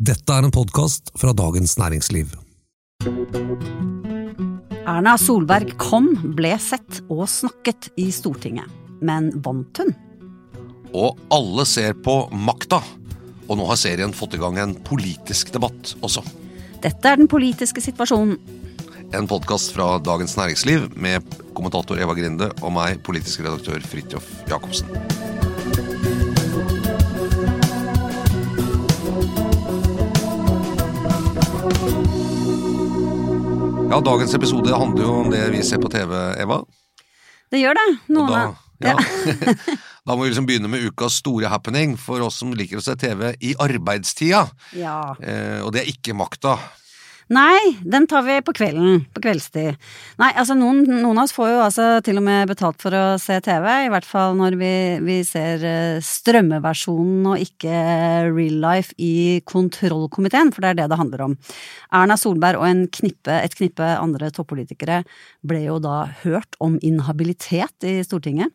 Dette er en podkast fra Dagens Næringsliv. Erna Solberg kom, ble sett og snakket i Stortinget. Men vant hun? Og alle ser på Makta. Og nå har serien fått i gang en politisk debatt også. Dette er den politiske situasjonen. En podkast fra Dagens Næringsliv med kommentator Eva Grinde og meg, politisk redaktør Fridtjof Jacobsen. Ja, Dagens episode handler jo om det vi ser på TV, Eva. Det gjør det. Noen da, av ja. da må vi liksom begynne med ukas store happening for oss som liker å se TV i arbeidstida. Ja. Eh, og det er ikke makta. Nei, den tar vi på kvelden. På kveldstid. Nei, altså noen, noen av oss får jo altså til og med betalt for å se TV, i hvert fall når vi, vi ser eh, strømmeversjonen og ikke real life i kontrollkomiteen, for det er det det handler om. Erna Solberg og knippe, et knippe andre toppolitikere ble jo da hørt om inhabilitet i Stortinget.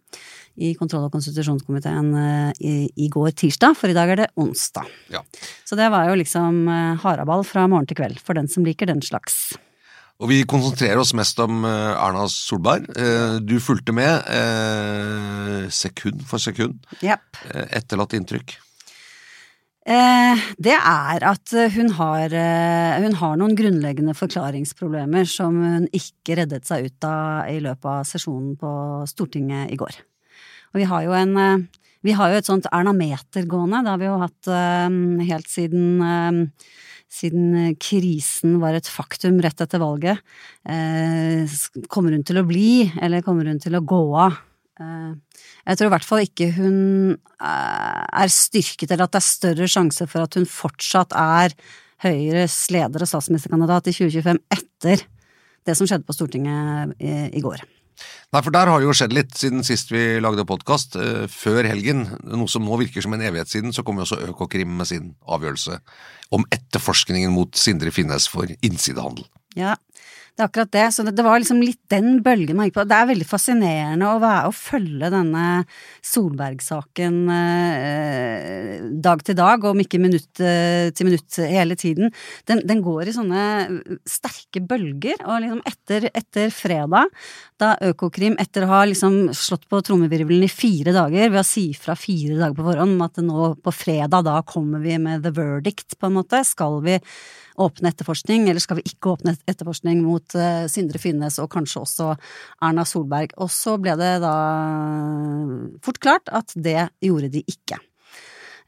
I kontroll- og konstitusjonskomiteen eh, i, i går tirsdag, for i dag er det onsdag. Ja. Så det var jo liksom eh, haraball fra morgen til kveld, for den som liker den slags. Og vi konsentrerer oss mest om eh, Erna Solberg. Du fulgte med sekund for sekund. Eh, etterlatt inntrykk. Det er at hun har, hun har noen grunnleggende forklaringsproblemer som hun ikke reddet seg ut av i løpet av sesjonen på Stortinget i går. Og vi har jo en eh, Vi har jo et sånt Erna-meter gående. Det har vi jo hatt eh, helt siden eh, siden krisen var et faktum rett etter valget. Kommer hun til å bli, eller kommer hun til å gå av? Jeg tror i hvert fall ikke hun er styrket, eller at det er større sjanse for at hun fortsatt er Høyres leder og statsministerkandidat i 2025 etter det som skjedde på Stortinget i går. Nei, for der har det jo skjedd litt siden sist vi lagde podkast. Eh, før helgen, noe som nå virker som en evighet siden, så kom jo også Økokrim med sin avgjørelse om etterforskningen mot Sindre Finnes for innsidehandel. Ja, det er akkurat det. Så det, det var liksom litt den bølgen man gikk på. Det er veldig fascinerende å, være, å følge denne Solberg-saken eh, dag til dag, om ikke minutt eh, til minutt hele tiden. Den, den, går i sånne sterke bølger, og liksom etter, etter fredag, da Økokrim, etter å ha liksom slått på trommevirvelen i fire dager, ved å si fra fire dager på forhånd om at nå på fredag, da kommer vi med the verdict, på en måte, skal vi åpne etterforskning, eller skal vi ikke åpne etterforskning mot uh, Sindre Finnes og kanskje også Erna Solberg? Og så ble det da fort klart at det gjorde de ikke.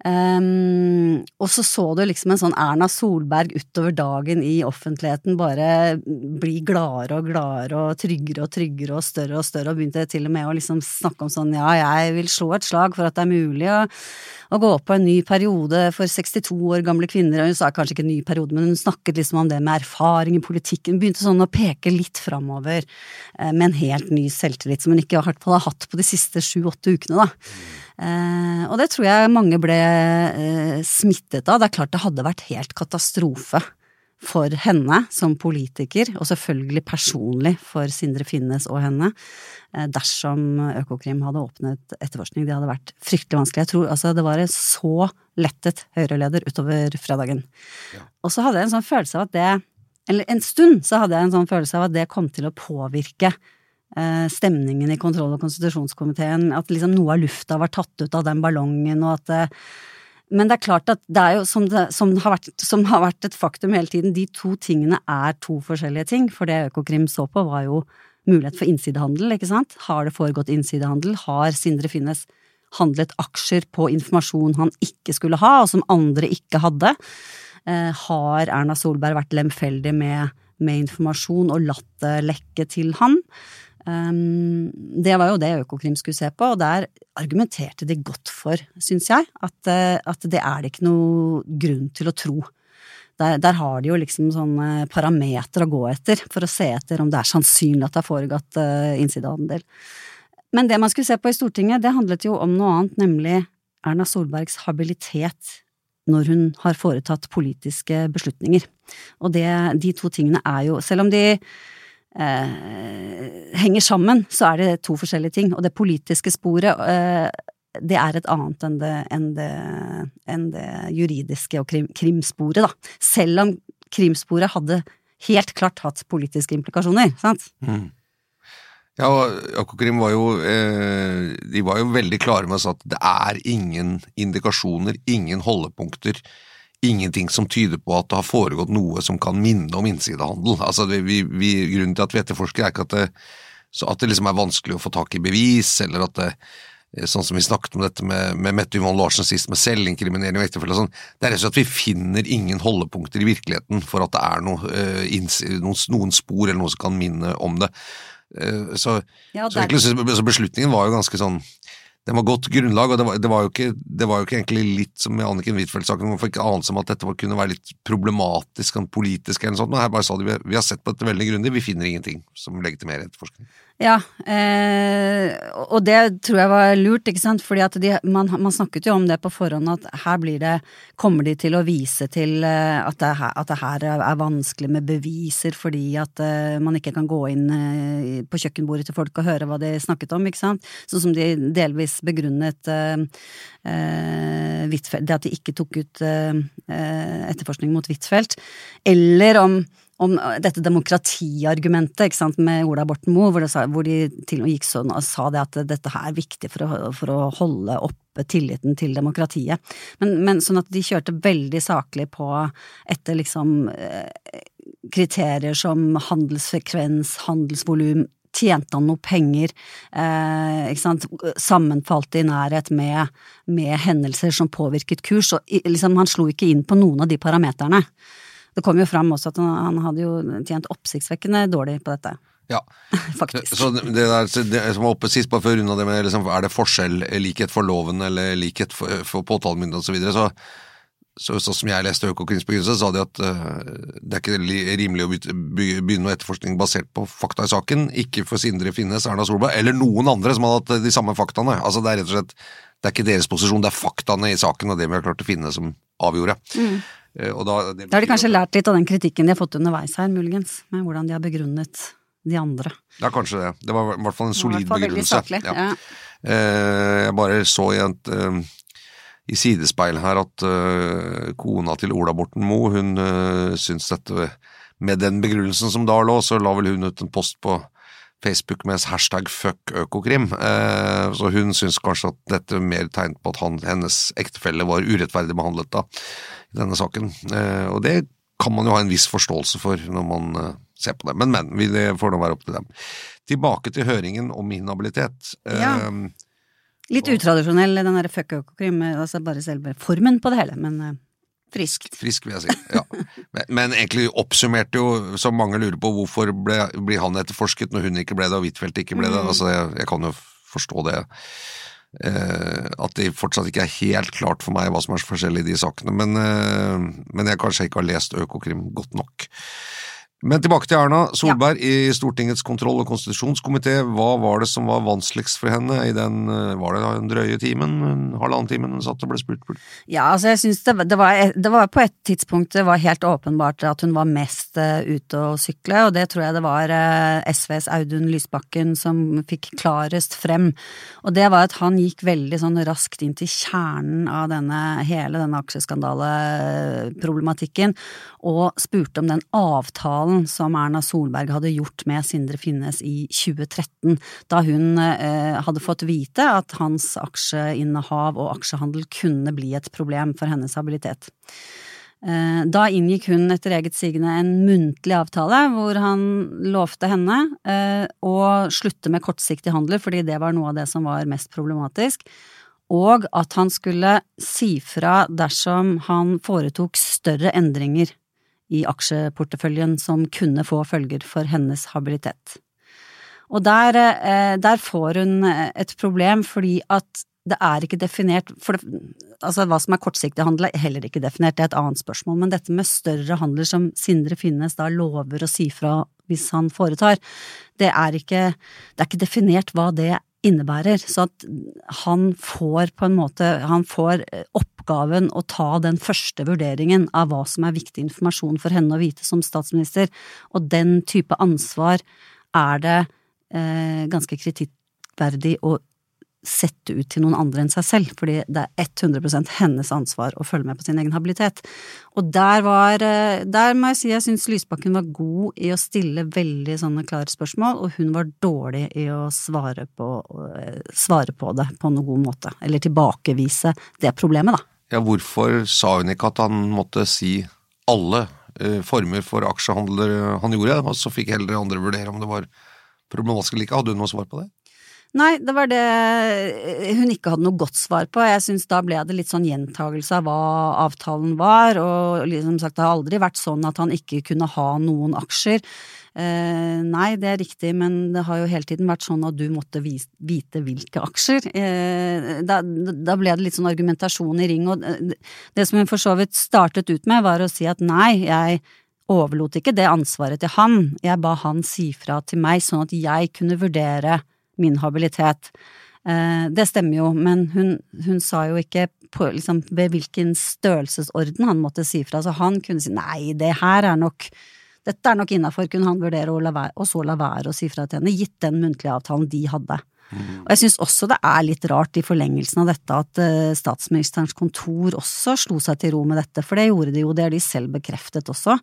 Um, og så så du liksom en sånn Erna Solberg utover dagen i offentligheten bare bli gladere og gladere og tryggere og tryggere og større og større, og begynte til og med å liksom snakke om sånn ja, jeg vil slå et slag for at det er mulig å, å gå på en ny periode for 62 år gamle kvinner. Hun sa kanskje ikke en ny periode, men hun snakket liksom om det med erfaring i politikken. Hun begynte sånn å peke litt framover eh, med en helt ny selvtillit som hun ikke har hatt på de siste sju-åtte ukene, da. Eh, og det tror jeg mange ble eh, smittet av. Det er klart det hadde vært helt katastrofe for henne som politiker, og selvfølgelig personlig for Sindre Finnes og henne, eh, dersom Økokrim hadde åpnet etterforskning. Det hadde vært fryktelig vanskelig. Jeg tror altså det var en så lettet Høyre-leder utover fredagen. Ja. Og så hadde jeg en sånn følelse av at det Eller en stund så hadde jeg en sånn følelse av at det kom til å påvirke stemningen i kontroll- og konstitusjonskomiteen. At liksom noe av lufta var tatt ut av den ballongen, og at det, Men det er klart at det er jo, som, det, som, har vært, som har vært et faktum hele tiden, de to tingene er to forskjellige ting. For det Økokrim så på, var jo mulighet for innsidehandel, ikke sant. Har det foregått innsidehandel? Har Sindre Finnes handlet aksjer på informasjon han ikke skulle ha, og som andre ikke hadde? Eh, har Erna Solberg vært lemfeldig med, med informasjon og latt det lekke til han? Um, det var jo det Økokrim skulle se på, og der argumenterte de godt for, syns jeg, at, eh, at, det er det ikke noe grunn til å tro. Der, der har de jo liksom sånne parametere å gå etter for å se etter om det er sannsynlig at det har foregått uh, innsidehandel. Men det man skulle se på i Stortinget, det handlet jo om noe annet, nemlig Erna Solbergs habilitet når hun har foretatt politiske beslutninger. Og det, de to tingene er jo, selv om de henger sammen, så er det to forskjellige ting. Og det politiske sporet eh, det er et annet enn det, enn det, enn det juridiske og krim, krimsporet, da. Selv om krimsporet hadde helt klart hatt politiske implikasjoner, sant? Mm. Ja, og Økokrim var jo eh, De var jo veldig klare med at det er ingen indikasjoner, ingen holdepunkter, ingenting som tyder på at det har foregått noe som kan minne om innsidehandel. Altså, vi, vi, grunnen til at vi etterforsker, er ikke at det, at det liksom er vanskelig å få tak i bevis, eller at det sånn som vi snakket om dette med, med Mette Yvonne Larsen sist, med selvinkriminering og ektefelle og sånn, det er rett og slett at vi finner ingen holdepunkter i virkeligheten for at det er noe, uh, noen, noen, spor eller noe som kan minne om det. Uh, så, ja, så, beslutningen var jo ganske sånn den var godt grunnlag, og det var, det var, jo, ikke, det var jo ikke egentlig litt som i Anniken Huitfeldt-saken, man fikk anelse om at dette kunne være litt problematisk, sånn politisk eller noe sånt, men her bare sa de vi har sett på dette veldig grundig, vi finner ingenting som legitimerer etterforskning. Ja, eh, og det tror jeg var lurt, ikke sant, fordi at de, man, man, snakket jo om det på forhånd, at her blir det, kommer de til å vise til eh, at det, her, at det her er vanskelig med beviser fordi at uh, man ikke kan gå inn uh, på kjøkkenbordet til folk og høre hva de snakket om, ikke sant, sånn som de delvis begrunnet uh, det at de ikke tok ut etterforskning mot Huitfeldt, eller om om dette demokratiargumentet ikke sant, med Ola Borten Moe, hvor, hvor, de til og med gikk sånn og sa det at dette her er viktig for å, for å holde oppe tilliten til demokratiet. Men, men, sånn at de kjørte veldig saklig på etter liksom eh, kriterier som handelsfrekvens, handelsvolum, tjente han noe penger, eh, ikke sant, Sammenfalt i nærhet med, med, hendelser som påvirket kurs, og liksom han slo ikke inn på noen av de parameterne. Det kom jo fram også at han, han hadde jo tjent oppsiktsvekkende dårlig på dette. Ja. Faktisk. Så det, der, det som var oppe sist, bare før unna det med liksom, er det forskjell, likhet for loven eller likhet for, for påtalemyndighet osv., så, videre, så så som jeg leste Økokrims begrunnelse, sa de at uh, det er ikke rimelig å begynne noe etterforskning basert på fakta i saken, ikke for Sindre Finnes, Erna Solberg eller noen andre som har hatt de samme faktaene. Altså Det er rett og slett det er ikke deres posisjon, det er faktaene i saken og det vi har klart å finne som avgjorde. Mm. Eh, da, det da har de kanskje lært litt av den kritikken de har fått underveis her, muligens, med hvordan de har begrunnet de andre. Ja, kanskje det. Det var i hvert fall en solid begrunnelse. Ja. Ja. Eh, jeg bare så i, et, uh, i sidespeilet her at kona til Ola Borten Moe, hun syns dette Med den begrunnelsen som da lå, så la vel hun ut en post på Facebook med hashtag fuck Økokrim. Eh, så hun syns kanskje at dette er mer tegn på at han, hennes ektefelle var urettferdig behandlet da, i denne saken. Eh, og det kan man jo ha en viss forståelse for når man eh, ser på det. Men, men. Det får nå være opp til dem. Tilbake til høringen om inhabilitet. Ja. Litt utradisjonell, den derre fuck Økokrim, altså bare selve formen på det hele, men Friskt. Frisk, vil jeg si. ja. Men, men, egentlig oppsummerte jo, som mange lurer på, hvorfor ble, blir han etterforsket når hun ikke ble det og Huitfeldt ikke ble det. Mm. Altså, jeg, jeg, kan jo forstå det. Eh, at det fortsatt ikke er helt klart for meg hva som er så forskjellig i de sakene. Men, eh, men jeg kanskje ikke har lest Økokrim godt nok. Men tilbake til Erna Solberg ja. i Stortingets kontroll- og konstitusjonskomité. Hva var det som var vanskeligst for henne i den eh, var det da en drøye timen, en halvannen timen hun satt og ble spurt? Ja, altså jeg synes det, det, det, var på et tidspunkt det var helt åpenbart at hun var mest uh, ute å sykle, og det tror jeg det var uh, SVs Audun Lysbakken som fikk klarest frem. Og det var at han gikk veldig sånn raskt inn til kjernen av denne, hele denne aksjeskandaleproblematikken, og spurte om den avtalen avtalen som Erna Solberg hadde gjort med Sindre Finnes i 2013, da hun eh, hadde fått vite at hans aksjeinnehav og aksjehandel kunne bli et problem for hennes habilitet. Eh, da inngikk hun etter eget sigende en muntlig avtale hvor han lovte henne eh, å slutte med kortsiktig handel, fordi det var noe av det som var mest problematisk, og at han skulle si fra dersom han foretok større endringer i aksjeporteføljen som kunne få følger for hennes habilitet. Og der, eh, der får hun et problem fordi at det er ikke definert det, Altså hva som er kortsiktig handel er heller ikke definert, det er et annet spørsmål, men dette med større handler som Sindre Finnes da lover å si fra hvis han foretar, det er ikke, det er ikke definert hva det innebærer. Så at han får på en måte Han får oppgaven å ta den første vurderingen av hva som er viktig informasjon for henne å vite som statsminister, og den type ansvar er det eh, ganske kritikkverdig å sette ut til noen andre enn seg selv, fordi det er 100% hennes ansvar å følge med på sin egen habilitet. Og der var eh, Der må jeg si jeg syns Lysbakken var god i å stille veldig sånne klare spørsmål, og hun var dårlig i å svare på, eh, svare på det på noen god måte. Eller tilbakevise det problemet, da. Ja, hvorfor sa hun ikke at han måtte si alle uh, former for aksjehandler han gjorde, og så fikk heller andre vurdere om det var problematisk eller ikke? Hadde hun noe svar på det? Nei, det var det hun ikke hadde noe godt svar på. Jeg syns da ble det litt sånn gjentagelse av hva avtalen var, og liksom sagt det har aldri vært sånn at han ikke kunne ha noen aksjer. Eh, nei, det er riktig, men det har jo hele tiden vært sånn at du måtte vite hvilke aksjer. Eh, da, da, ble det litt sånn argumentasjon i ring, og det som hun for så vidt startet ut med, var å si at nei, jeg overlot ikke det ansvaret til han, jeg ba han si fra til meg sånn at jeg kunne vurdere min habilitet. Eh, det stemmer jo, men hun, hun sa jo ikke på, liksom, ved hvilken størrelsesorden han måtte si fra, så han kunne si nei, det her er nok dette er nok innafor, kunne han vurdere å være, og så la være å si fra til henne, gitt den muntlige avtalen de hadde. Mm. Og jeg syns også det er litt rart i forlengelsen av dette at uh, statsministerens kontor også slo seg til ro med dette, for det gjorde de jo, det har de selv bekreftet også.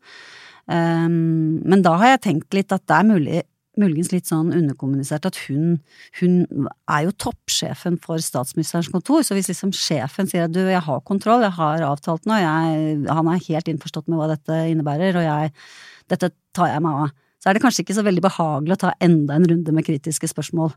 Um, men da har jeg tenkt litt at det er mulig muligens litt sånn underkommunisert at hun, hun er jo toppsjefen for statsministerens kontor, så hvis liksom sjefen sier at du, jeg har kontroll, jeg har avtalt noe, jeg, han er helt innforstått med hva dette innebærer, og jeg, dette tar jeg meg av, så er det kanskje ikke så veldig behagelig å ta enda en runde med kritiske spørsmål.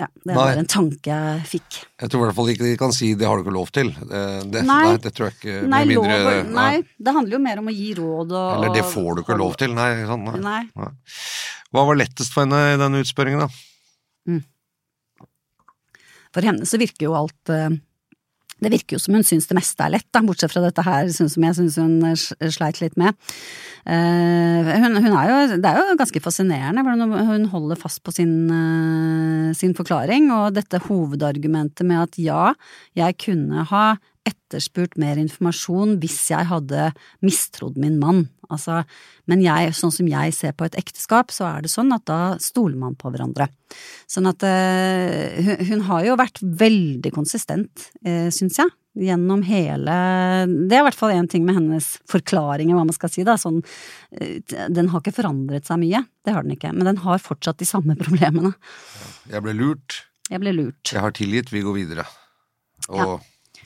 Ja, det var en tanke jeg fikk. Jeg tror i hvert fall ikke de kan si 'det har du ikke lov til'. Det, det, nei, nei, det tror jeg ikke. Nei, mindre, lov, nei, det handler jo mer om å gi råd og Eller 'det får du ikke lov til', nei. Sånn, nei. nei. Hva var lettest for henne i denne utspørringen, da? Mm. For henne så virker jo alt uh, det virker jo som hun syns det meste er lett, da, bortsett fra dette her som jeg syns hun sleit litt med. Uh, hun, hun, er jo, det er jo ganske fascinerende hvordan hun holder fast på sin, uh, sin forklaring, og dette hovedargumentet med at ja, jeg kunne ha etterspurt mer informasjon hvis jeg hadde mistrodd min mann. Altså, men jeg, sånn som jeg ser på et ekteskap, så er det sånn at da stoler man på hverandre. Sånn at uh, hun, hun, har jo vært veldig konsistent, uh, syns jeg, gjennom hele Det er i hvert fall én ting med hennes forklaringer, hva man skal si, da. Sånn, uh, den har ikke forandret seg mye, det har den ikke, men den har fortsatt de samme problemene. Jeg ble lurt. Jeg ble lurt. Jeg har tilgitt, vi går videre. Og ja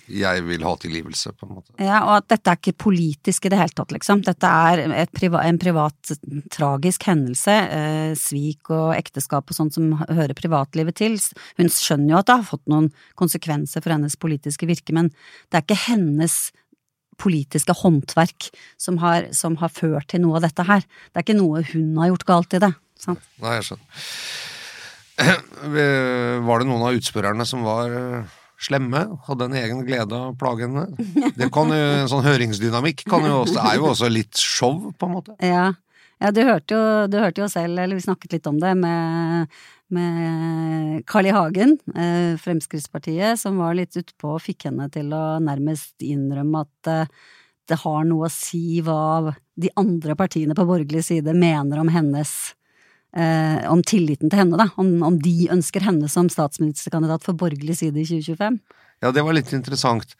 jeg vil ha tilgivelse, på en måte. Ja, og at dette er ikke politisk i det hele tatt, liksom. Dette er priva, en privat, tragisk hendelse. Eh, svik og ekteskap og sånt som hører privatlivet til. Hun skjønner jo at det har fått noen konsekvenser for hennes politiske virke, men det er ikke hennes politiske håndverk som har, som har ført til noe av dette her. Det er ikke noe hun har gjort galt i det. Sant? Nei, jeg skjønner. Var det noen av utspørrerne som var eh, slemme, hadde en egen glede av å plage henne. Det kan jo, En sånn høringsdynamikk kan jo også, er jo også litt show, på en måte. Ja, ja du, hørte jo, du, hørte jo, selv, eller vi snakket litt om det, med, med Carl I. Hagen, eh, Fremskrittspartiet, som var litt utpå og fikk henne til å nærmest innrømme at eh, det har noe å si hva de andre partiene på borgerlig side mener om hennes eh, om tilliten til henne, da. Om, om, de ønsker henne som statsministerkandidat for borgerlig side i 2025. Ja, det var litt interessant.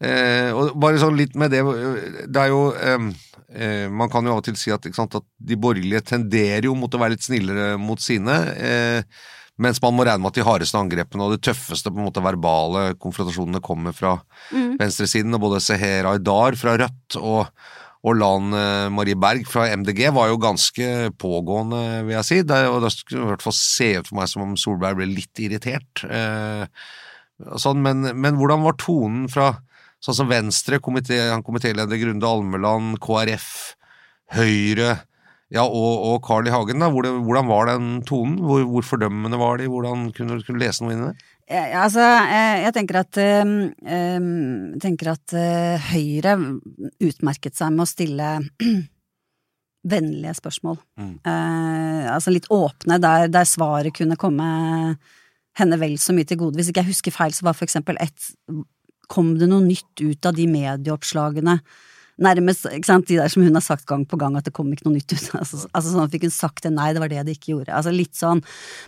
Eh, og bare sånn litt med det Det er jo eh, Man kan jo av og til si at, sant, at, de borgerlige tenderer jo mot å være litt snillere mot sine. Eh, mens man må regne med at de hardeste angrepene og de tøffeste på en måte verbale konfrontasjonene kommer fra mm. venstresiden. Og både Seher Aydar fra Rødt og og Lan eh, Marie Berg fra MDG var jo ganske pågående, vil jeg si. Det, og det skulle i hvert fall se ut for meg som om Solberg ble litt irritert. Eh, sånn, men, men, hvordan var tonen fra sånn som Venstre, komité, komitéleder Grunde Almeland, KrF, Høyre ja, og, og Carl I. Hagen, da. Hvordan, var den tonen? Hvor, hvor, fordømmende var de? Hvordan kunne du lese noe inn i det? Ja, altså, jeg tenker at, um, tenker at uh, Høyre utmerket seg med å stille vennlige spørsmål. Mm. Uh, altså litt åpne, der, der, svaret kunne komme henne vel så mye til gode. Hvis ikke jeg husker feil, så var for eksempel et Kom det noe nytt ut av de medieoppslagene nærmest ikke sant, de der som hun har sagt gang på gang at det kom ikke noe nytt ut. Altså, altså sånn Fikk hun sagt det? Nei, det var det de ikke gjorde. Altså litt sånn.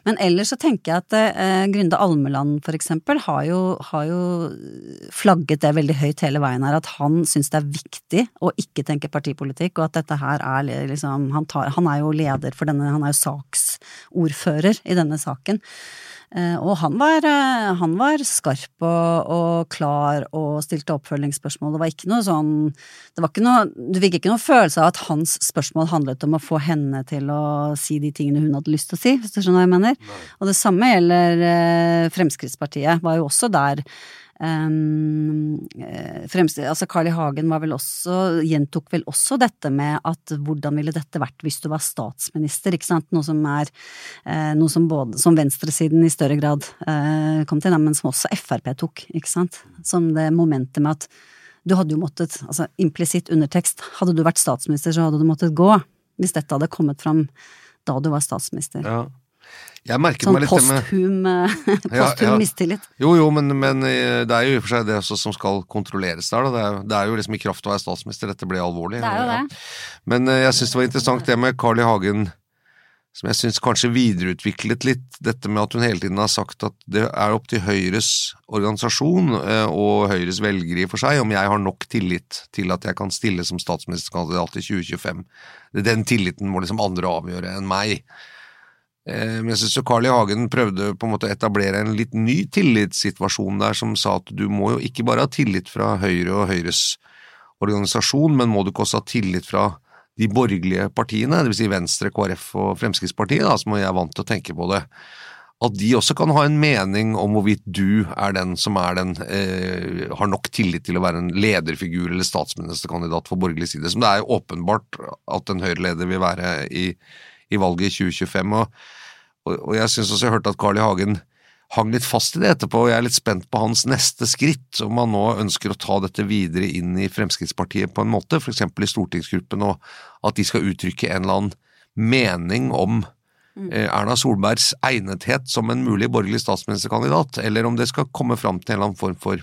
Men ellers så tenker jeg at eh, Grunde Almeland for eksempel har jo, har jo flagget det veldig høyt hele veien her, at han syns det er viktig å ikke tenke partipolitikk, og at dette her er liksom Han, tar, han er jo leder for denne, han er jo saksordfører i denne saken. Eh, og han var, eh, han var skarp og, og, klar og stilte oppfølgingsspørsmål. Det var ikke noe sånn det var ikke noe, Du fikk ikke noen følelse av at hans spørsmål handlet om å få henne til å si de tingene hun hadde lyst til å si, hvis du skjønner hva jeg mener. Nei. Og det samme gjelder eh, Fremskrittspartiet, var jo også der Um, fremste, altså Carl I. Hagen vel også, gjentok vel også dette med at hvordan ville dette vært hvis du var statsminister, ikke sant, noe som er uh, noe som både som venstresiden i større grad uh, kom til, men som også Frp tok, ikke sant, som det momentet med at du hadde jo måttet, altså implisitt undertekst, hadde du vært statsminister så hadde du måttet gå, hvis dette hadde kommet fram da du var statsminister. Ja. Jeg merket sånn meg litt posthum, med, posthum ja, ja. mistillit. Jo, jo, men, men, eh, det er jo i og for seg det som skal kontrolleres der. Da. Det, er, det er jo liksom i kraft av å være statsminister dette ble alvorlig. Det er jo det. Men eh, jeg syns det var interessant det med Carl I. Hagen, som jeg syns kanskje videreutviklet litt dette med at hun hele tiden har sagt at det er opp til Høyres organisasjon eh, og Høyres velgere i for seg om jeg har nok tillit til at jeg kan stille som statsministerkandidat i 2025. Den tilliten må liksom andre avgjøre enn meg. Eh, men jeg syns Carl I. Hagen prøvde på en måte å etablere en litt ny tillitssituasjon der, som sa at du må jo ikke bare ha tillit fra Høyre og Høyres organisasjon, men må du ikke også ha tillit fra de borgerlige partiene, dvs. Si Venstre, KrF og Fremskrittspartiet, da, som jeg er vant til å tenke på det. At de også kan ha en mening om hvorvidt du er den som er den, eh, har nok tillit til å være en lederfigur eller statsministerkandidat for borgerlig side, som det er åpenbart at en Høyre-leder vil være i i valget i 2025. Og, og, og jeg syns også jeg hørte at Carl I. Hagen hang litt fast i det etterpå, og jeg er litt spent på hans neste skritt, om han nå ønsker å ta dette videre inn i Fremskrittspartiet på en måte, f.eks. i stortingsgruppen, og at de skal uttrykke en eller annen mening om mm. eh, Erna Solbergs egnethet som en mulig borgerlig statsministerkandidat, eller om det skal komme fram til en eller annen form for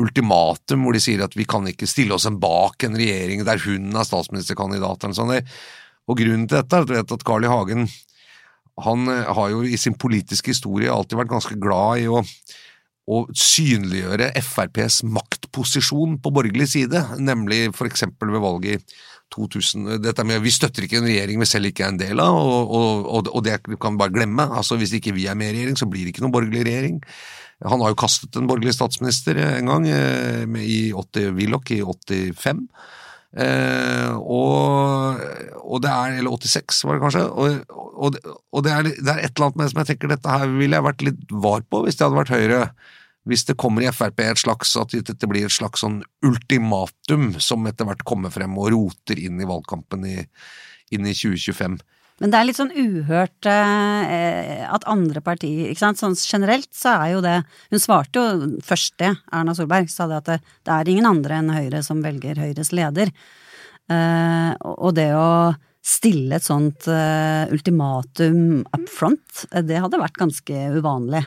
ultimatum hvor de sier at vi kan ikke stille oss en bak en regjering der hun er statsministerkandidat eller sånn. Og grunnen til dette er at du vet at Carl I. Hagen han eh, har jo i sin politiske historie alltid vært ganske glad i å, å synliggjøre FrPs maktposisjon på borgerlig side, nemlig for eksempel ved valget i 2000 dette med Vi støtter ikke en regjering vi selv ikke er en del av, og, og, og det kan vi bare glemme. altså Hvis ikke vi er med i regjering, så blir det ikke noen borgerlig regjering. Han har jo kastet en borgerlig statsminister en gang, eh, i 80, Willoch i 85. Eh, og, og, det er Eller 86, var det kanskje. Og, og, og det, er, det, er, et eller annet med det som jeg tenker dette her ville jeg vært litt var på hvis det hadde vært Høyre. Hvis det kommer i Frp et slags, at dette blir et slags sånn ultimatum som etter hvert kommer frem og roter inn i valgkampen i, inn i 2025. Men det er litt sånn uhørt eh, at andre partier ikke sant? Sånn generelt så er jo det Hun svarte jo først det, Erna Solberg, sa det at det, det er ingen andre enn Høyre som velger Høyres leder. Eh, og det å stille et sånt eh, ultimatum up front, det hadde vært ganske uvanlig.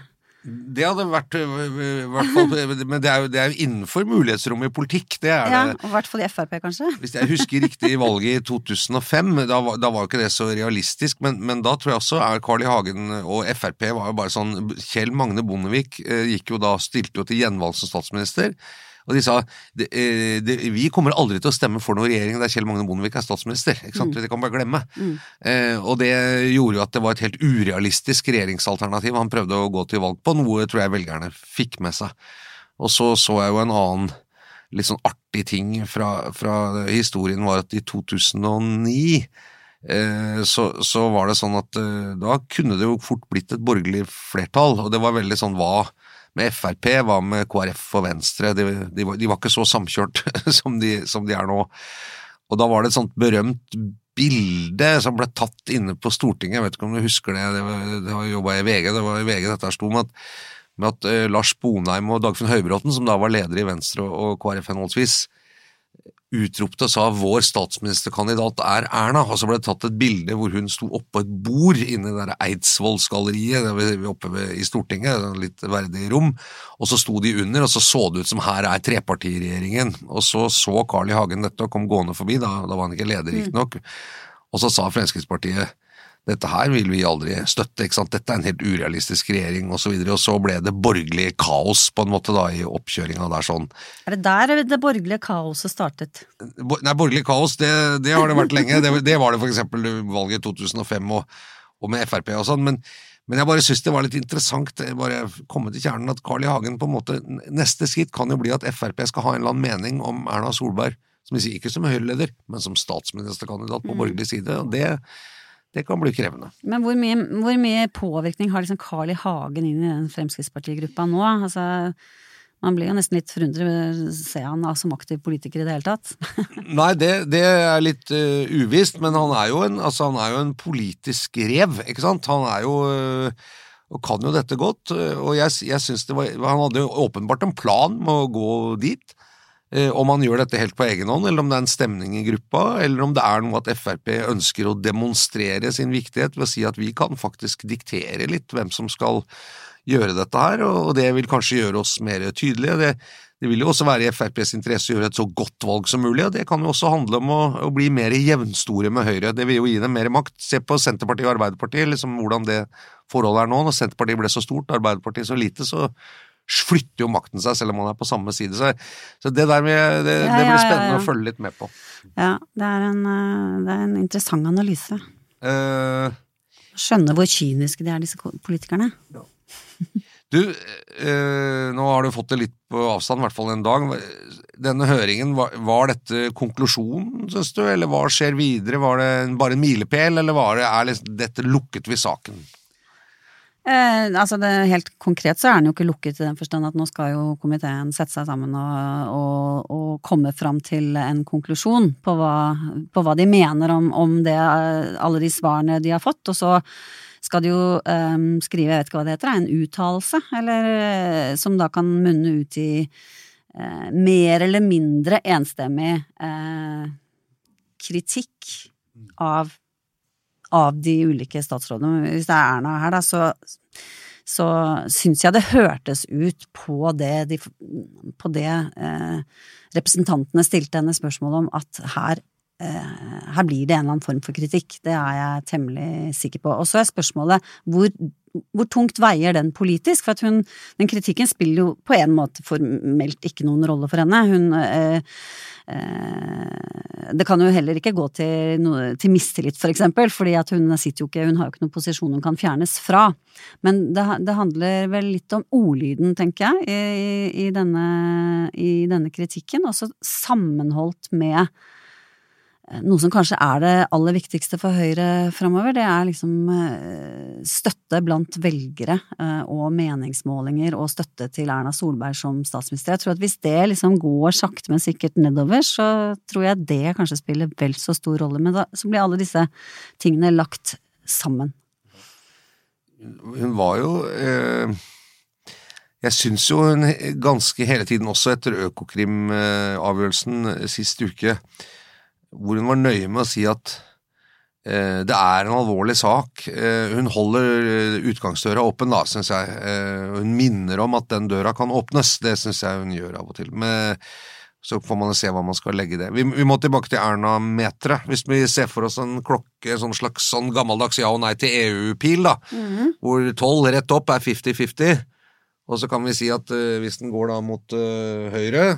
Det hadde vært hvert fall, Men det er, jo, det er jo innenfor mulighetsrommet i politikk. Det er ja, det. I hvert fall i Frp, kanskje. Hvis jeg husker riktig i valget i 2005, da, da var jo ikke det så realistisk. Men, men, da tror jeg også er Carl I. Hagen og Frp var jo bare sånn Kjell Magne Bondevik eh, gikk jo da, stilte jo til gjenvalg som statsminister. Og de sa det, eh, det, vi kommer aldri til å stemme for noen regjering der Kjell Magne Bondevik er statsminister. ikke sant? Mm. Det kan man bare glemme. Mm. Eh, og det gjorde jo at det var et helt urealistisk regjeringsalternativ han prøvde å gå til valg på, noe tror jeg velgerne fikk med seg. Og så så jeg jo en annen litt sånn artig ting fra, fra historien, var at i 2009 eh, så, så, var det sånn at eh, da kunne det jo fort blitt et borgerlig flertall, og det var veldig sånn hva med Frp, hva med KrF og Venstre? De, de, var, de var, ikke så samkjørt som de, som de, er nå. Og da var det et sånt berømt bilde som ble tatt inne på Stortinget, jeg vet ikke om du husker det, det var, det jobba i VG, det var i VG dette sto med at, med at uh, Lars Bonheim og Dagfinn Høybråten, som da var leder i Venstre og, og KrF henholdsvis, utropte og sa 'vår statsministerkandidat er Erna', og så ble det tatt et bilde hvor hun sto oppå et bord inne i Eidsvollsgalleriet oppe ved, i Stortinget, litt verdig rom, og så sto de under, og så så det ut som 'her er trepartiregjeringen', og så så Carl I. Hagen dette og kom gående forbi, da, da var han ikke leder riktignok, og så sa Fremskrittspartiet dette her vil vi aldri støtte, ikke sant? dette er en helt urealistisk regjering osv. Og, så og så ble det borgerlig kaos på en måte da i oppkjøringa der sånn. Er det der det borgerlige kaoset startet? Bo, nei, borgerlig kaos, det, det, har det vært lenge. Det, det var det for eksempel valget 2005 og, og med Frp og sånn. men men jeg bare syns det var litt interessant, bare komme til kjernen, at Carl I. Hagen på en måte Neste skritt kan jo bli at Frp skal ha en eller annen mening om Erna Solberg, som vi sier ikke som Høyre-leder, men som statsministerkandidat på mm. borgerlig side. og det det kan bli krevende. Men hvor mye, hvor mye påvirkning har liksom Carl I. Hagen inn i den Fremskrittspartigruppa nå? Altså, man blir jo nesten litt forundret. Ser han som aktiv politiker i det hele tatt? Nei, det, det er litt uh, uvisst, men han er, en, altså, han er, jo en, politisk rev, ikke sant? Han er jo uh, og kan jo dette godt, og jeg, jeg synes det var Han hadde jo åpenbart en plan med å gå dit. Eh, om han gjør dette helt på egen hånd, eller om det er en stemning i gruppa, eller om det er noe at Frp ønsker å demonstrere sin viktighet ved å si at vi kan faktisk diktere litt hvem som skal gjøre dette her, og det vil kanskje gjøre oss mer tydelige. Det, det vil jo også være i FrPs interesse å gjøre et så godt valg som mulig, og det kan jo også handle om å, å bli mer jevnstore med Høyre. Det vil jo gi dem mer makt. Se på Senterpartiet og Arbeiderpartiet, liksom hvordan det forholdet er nå. Når Senterpartiet ble så stort, Arbeiderpartiet så lite, så flytter jo makten seg, selv om man er på samme side. Så, så det der med, det, ja, det blir spennende ja, ja, å følge litt med på. Ja, det er en, eh, det er en interessant analyse. Uh, Skjønne hvor kyniske de er, disse politikerne. Du, uh, nå har du fått det litt på avstand, i hvert fall en dag. Denne høringen, var, var dette konklusjonen, syns du, eller hva skjer videre? Var det bare en milepæl, eller var det, er liksom, dette lukket ved saken? Eh, altså det, Helt konkret så er den jo ikke lukket i den forstand at nå skal jo komiteen sette seg sammen og, og, og komme fram til en konklusjon på hva, på hva de mener om, om, det, alle de svarene de har fått. Og så skal de jo eh, skrive, jeg vet ikke hva det heter, en uttalelse, eh, som da kan munne ut i eh, mer eller mindre enstemmig uh, kritikk av av de ulike statsrådene. Hvis det er Erna her, da, så, så syns jeg det hørtes ut på det, de, på det eh, representantene stilte henne spørsmål om, at her, eh, her blir det en eller annen form for kritikk. Det er jeg temmelig sikker på. Og så er spørsmålet hvor, hvor tungt veier den politisk? For at hun, den kritikken spiller jo på en måte formelt ikke noen rolle for henne. Hun eh, Eh, det kan jo heller ikke gå til, noe, til mistillit, for eksempel, fordi at hun sitter jo ikke, hun har jo ikke noen posisjon hun kan fjernes fra. Men det, det handler vel litt om ordlyden, tenker jeg, i, i, denne, i denne kritikken, også sammenholdt med noe som kanskje er det aller viktigste for Høyre framover, det er liksom eh, støtte blant velgere eh, og meningsmålinger og støtte til Erna Solberg som statsminister. Jeg tror at hvis det liksom går sakte, men sikkert nedover, så tror jeg det kanskje spiller vel så stor rolle. Men da, så blir alle disse tingene lagt sammen. Hun var jo eh, Jeg syns jo hun ganske hele tiden, også etter Økokrim-avgjørelsen sist uke, hvor hun var nøye med å si at eh, det er en alvorlig sak. Eh, hun holder eh, utgangsdøra åpen, da, syns jeg. Eh, hun minner om at den døra kan åpnes. Det syns jeg hun gjør av og til. Men så får man se hva man skal legge i det. Vi, vi, må tilbake til Erna-meteret. Hvis vi ser for oss en klokke, sånn slags sånn gammeldags ja og nei til EU-pil, da, mm -hmm. hvor tolv rett opp er 50-50, og så kan vi si at uh, hvis den går da mot uh, høyre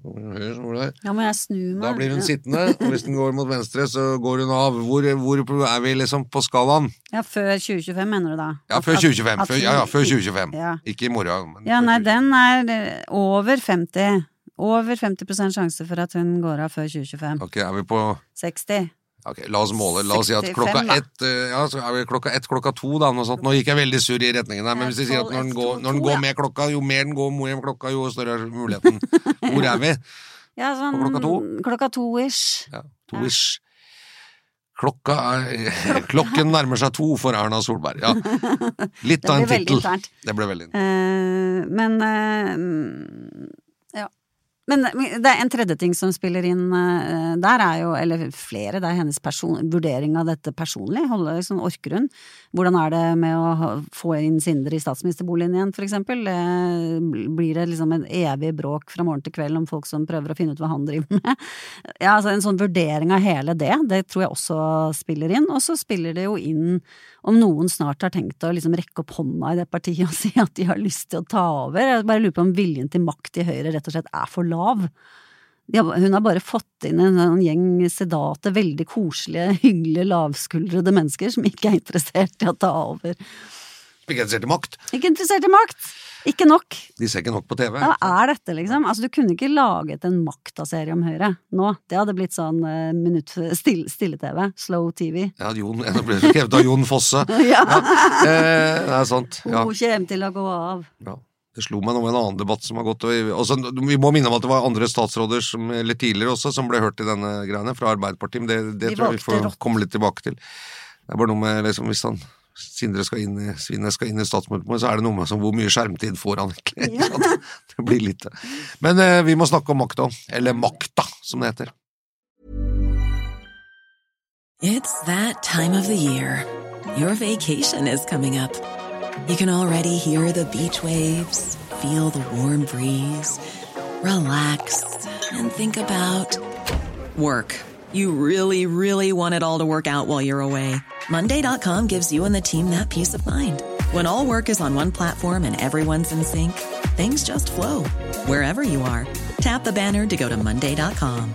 ja, må jeg snu meg? Da blir hun sittende, og hvis den går mot venstre, så går hun av. Hvor, hvor er vi liksom på skalaen? Ja, før 2025, mener du da? Ja, før 2025. Før, ja, ja, før 2025. Ja. Ikke i morgen. ja, nei, den er eh, over 50. Over 50% sjanse for at hun går av før 2025. Ok, er vi på 60. Ok, La oss måle. La oss si at klokka ett eh, ja, klokka ett, klokka to, da, noe sånt. Nå gikk jeg veldig surr i retningen der, men hvis vi sier at når den, går, når den går med klokka, jo mer den går med klokka, jo større er muligheten. Hvor er vi? Ja, sånn klokka to? Klokka to-ish. Ja, to-ish. Klokka er Klokken nærmer seg to for Erna Solberg. Ja. Litt av en tittel. Det ble veldig internt. Uh, men uh. Men det er en tredje ting som spiller inn uh, der, er jo, eller flere, det er hennes person, vurdering av dette personlig. Holde, liksom, orker hun? Hvordan er det med å få inn Sindre i statsministerboligen igjen, for eksempel? blir det liksom en evig bråk fra morgen til kveld om folk som prøver å finne ut hva han driver med? Ja, altså en sånn vurdering av hele det, det tror jeg også spiller inn. Og så spiller det jo inn om noen snart har tenkt å liksom rekke opp hånda i det partiet og si at de har lyst til å ta over. Jeg bare lurer på om viljen til makt i Høyre rett og slett er for lav. Hun har bare fått inn en, en gjeng sedate, veldig koselige, hyggelige, lavskuldrede mennesker som ikke er interessert i å ta over. Ikke interessert i makt? Ikke interessert i makt! Ikke nok. De ser ikke nok på TV. Hva er dette, liksom? Altså, du kunne ikke laget en Makta-serie om Høyre nå. Det hadde blitt sånn uh, minutt stille-TV. Slow TV. Ja, Jon, det ble skrevet av Jon Fosse. ja. ja. Eh, det er sant. Ja. Hun kommer til å gå av. Ja. Det slo meg nå med en annen debatt som har gått også, Vi må minne om at det var andre statsråder som, eller tidligere også som ble hørt i denne greiene, fra Arbeiderpartiet, men det, det tror jeg vi får komme litt tilbake til. Det er bare noe med liksom, hvis han Sindre skal inn i, Svinne skal inn i statsmøtet, så er det noe med som, hvor mye skjermtid får han egentlig. Ja. det blir lite. Men eh, vi må snakke om makta. Eller makta, som det heter. It's that time of the year. Your vacation is coming up. You can already hear the beach waves, feel the warm breeze, relax and think about work. You really, really want it all to work out while you're away. Monday.com gives you and the team that peace of mind. When all work is on one platform and everyone's in sync, things just flow wherever you are. Tap the banner to go to Monday.com.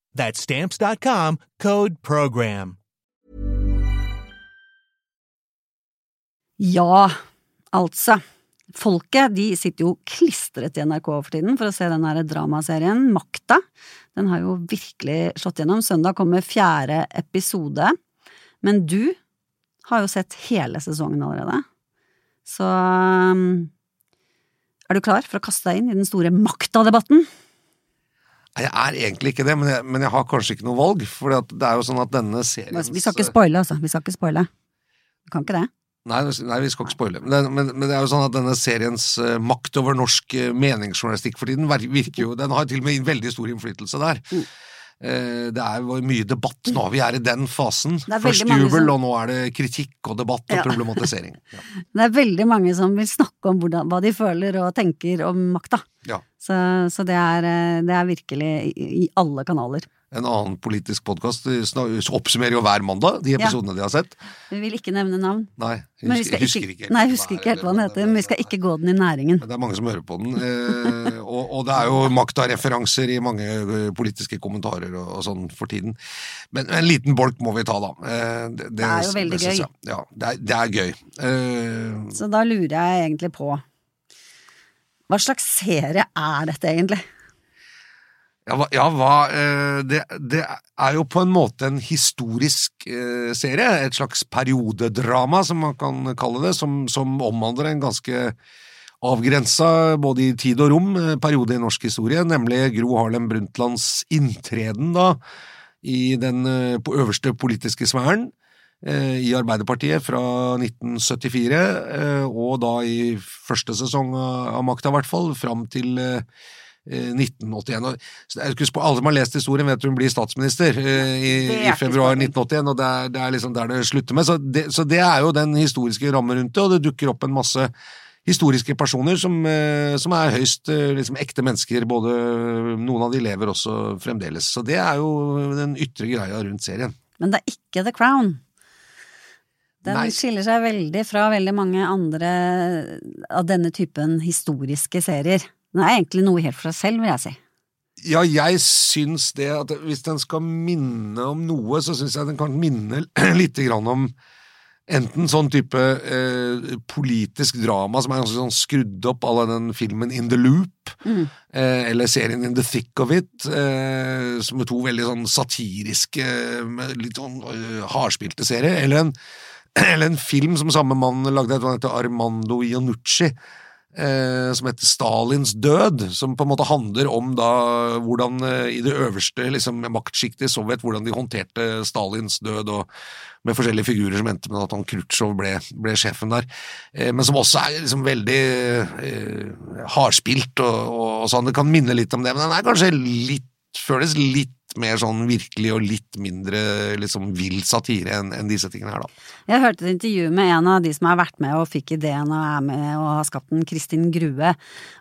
That's stamps.com, code program. Ja, altså. Folket de sitter jo klistret i NRK for tiden for å se den dramaserien Makta. Den har jo virkelig slått gjennom. Søndag kommer fjerde episode. Men du har jo sett hele sesongen allerede. Så um, er du klar for å kaste deg inn i den store makta-debatten? Jeg er egentlig ikke det, men jeg, men jeg har kanskje ikke noe valg. For det er jo sånn at denne serien Vi skal ikke spoile, altså. Vi skal ikke spoile. Vi kan ikke det. Nei, nei, vi skal ikke spoile. Men, men, men, det er jo sånn at denne seriens uh, makt over norsk uh, meningsjournalistikk for tiden virker jo Den har til og med veldig stor innflytelse der. Mm. Uh, det er mye debatt nå. Vi er i den fasen. Først jubel, som... og nå er det kritikk og debatt og ja. problematisering. Ja. Det er veldig mange som vil snakke om hvordan, hva de føler og tenker om makta. Ja. Så, så det, er, eh, det, er, virkelig i, i alle kanaler. En annen politisk podkast oppsummerer jo hver mandag de episodene ja. de har sett. Vi vil ikke nevne navn. Nei, husker, husker ikke, Nei, husker ikke helt hva den heter, men vi skal ikke gå den i næringen. Det er mange som hører på den. Eh, og, og, det er jo makta-referanser i mange eh, politiske kommentarer og, og, sånn for tiden. Men en liten bolk må vi ta, da. Eh, det, det, det, er jo veldig gøy. Ja, det er, det er gøy. Eh, Så da lurer jeg egentlig på hva slags serie er dette egentlig? Ja, hva, ja, hva eh, det, det, er jo på en måte en historisk eh, serie, et slags periodedrama, som man kan kalle det, som, som omhandler en ganske avgrensa både i tid og rom eh, periode i norsk historie, nemlig Gro Harlem Brundtlands inntreden da i den eh, på øverste politiske sfæren i Arbeiderpartiet fra 1974, eh, og da i første sesong av av makta, i hvert fall, fram til 1981. Og, så det er alle som har lest historien, vet hun blir statsminister eh, i, i februar 1981, og det er, det er liksom der det slutter med. Så det, så det er jo den historiske rammen rundt det, og det dukker opp en masse historiske personer som, eh, som er høyst eh, liksom, ekte mennesker, både noen av de lever også fremdeles. Så det er jo den ytre greia rundt serien. Men det er ikke The Crown. Den Nei. skiller seg veldig fra veldig mange andre av denne typen historiske serier. Den er egentlig noe helt for seg selv, vil jeg si. Ja, jeg syns det at hvis den skal minne om noe, så syns jeg den kan minne lite grann om enten sånn type eh, politisk drama som er ganske sånn skrudd opp à la den filmen In the Loop, eh, eller serien In the Thick of It, eh, som er to veldig sånn satiriske, med litt sånn uh, hardspilte serier, eller en, eller en film som samme mann lagde, som heter Armando Iannucci, eh, som heter Stalins død, som på en måte handler om da hvordan eh, i det øverste liksom, maktsjiktet i Sovjet, hvordan de håndterte Stalins død, og med forskjellige figurer som endte med at han Khrusjtsjov ble, ble sjefen der, eh, men som også er liksom veldig eh, hardspilt og, og, og sånn. Det kan minne litt om det, men den er kanskje litt Føles litt mer sånn virkelig og litt mindre liksom vill satire enn en disse tingene her, da. Jeg hørte et intervju med en av de som har vært med og fikk ideen og er med og har skapt den, Kristin Grue.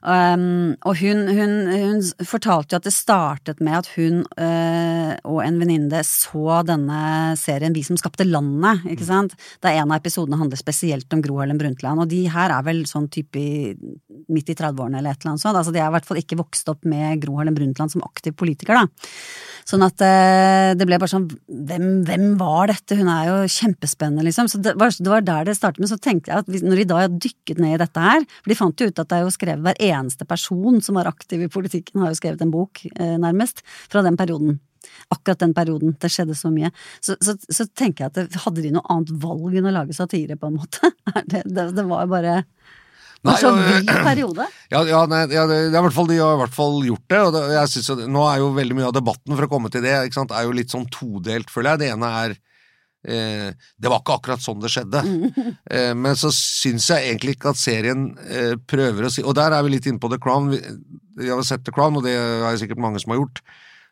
Um, og hun, hun, hun fortalte jo at det startet med at hun uh, og en venninne så denne serien Vi som skapte landet, ikke sant. Da en av episodene handler spesielt om Gro Harlem Brundtland. Og de her er vel sånn type i, midt i 30-årene eller et eller annet sånt. Altså de er i hvert fall ikke vokst opp med Gro Harlem Brundtland som aktiv politiker, da. Sånn at eh, det ble bare sånn hvem, hvem var dette? Hun er jo kjempespennende, liksom. Så det var, det var der det startet. Men så tenkte jeg at når de da har dykket ned i dette her For de fant jo ut at det er jo skrevet hver eneste person som var aktiv i politikken, har jo skrevet en bok, eh, nærmest, fra den perioden. Akkurat den perioden. Det skjedde så mye. Så, så, så tenker jeg at det, hadde de noe annet valg enn å lage satire, på en måte? Det, det, det var jo bare Nei, altså og- periode. Ja, ja, nei, ja det, det er fall, de har i hvert fall gjort det. og det, jeg synes at Nå er jo veldig mye av debatten for å komme til det sant, er jo litt sånn todelt, føler jeg. Det ene er eh, Det var ikke akkurat sånn det skjedde. Eh, men så syns jeg egentlig ikke at serien eh, prøver å si Og der er vi litt inne på The Crown. Vi, vi har sett The Crown, og det er det sikkert mange som har gjort.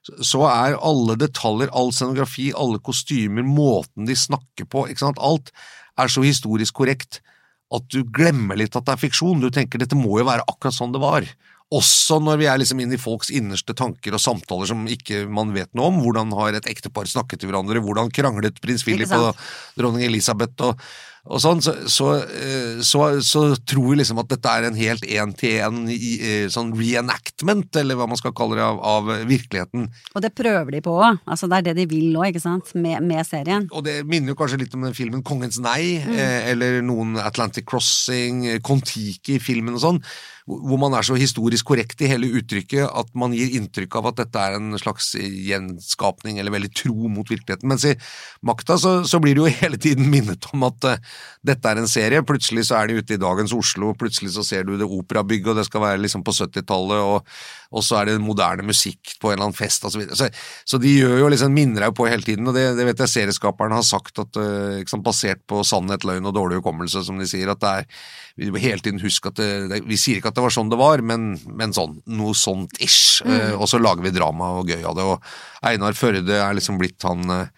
Så- Så er alle detaljer, all scenografi, alle kostymer, måten de snakker på, ikke sant, alt er så historisk korrekt at du glemmer litt at det er fiksjon. Du tenker dette må jo være akkurat sånn det var. Også når vi er liksom inne i folks innerste tanker og samtaler som ikke man vet noe om. Hvordan har et ektepar snakket til hverandre, hvordan kranglet prins Philip og dronning Elisabeth og, og sånn, så, så, eh, så, så tror vi liksom at dette er en helt én-til-én sånn reenactment, eller hva man skal kalle det, av, av virkeligheten. Og det prøver de på òg. Altså, det er det de vil òg, ikke sant, med, med serien. Og det minner jo kanskje litt om den filmen Kongens nei, mm. eller noen Atlantic Crossing, eh, Kon-Tiki-filmen og sånn, hvor man er så historisk korrekt i hele uttrykket at man gir inntrykk av at dette er en slags gjenskapning eller veldig tro mot virkeligheten. Mens i Makta så, så blir det jo hele tiden minnet om at uh, dette er en serie. Plutselig så er de ute i dagens Oslo, plutselig så ser du det operabygget, og det skal være liksom på 70-tallet, og, og så er det moderne musikk på en eller annen fest og så videre. Så, så de gjør jo liksom, minner deg på hele tiden, og det, det vet jeg serieskaperen har sagt, at, uh, liksom, basert på sannhet, løgn og dårlig hukommelse, som de sier, at det er vi hele tiden huske at det, det, Vi sier ikke at det var sånn det var, men, men sånn, noe sånt ish. Eh, og så lager vi drama og gøy av det. Og Einar Førde er liksom blitt han uh,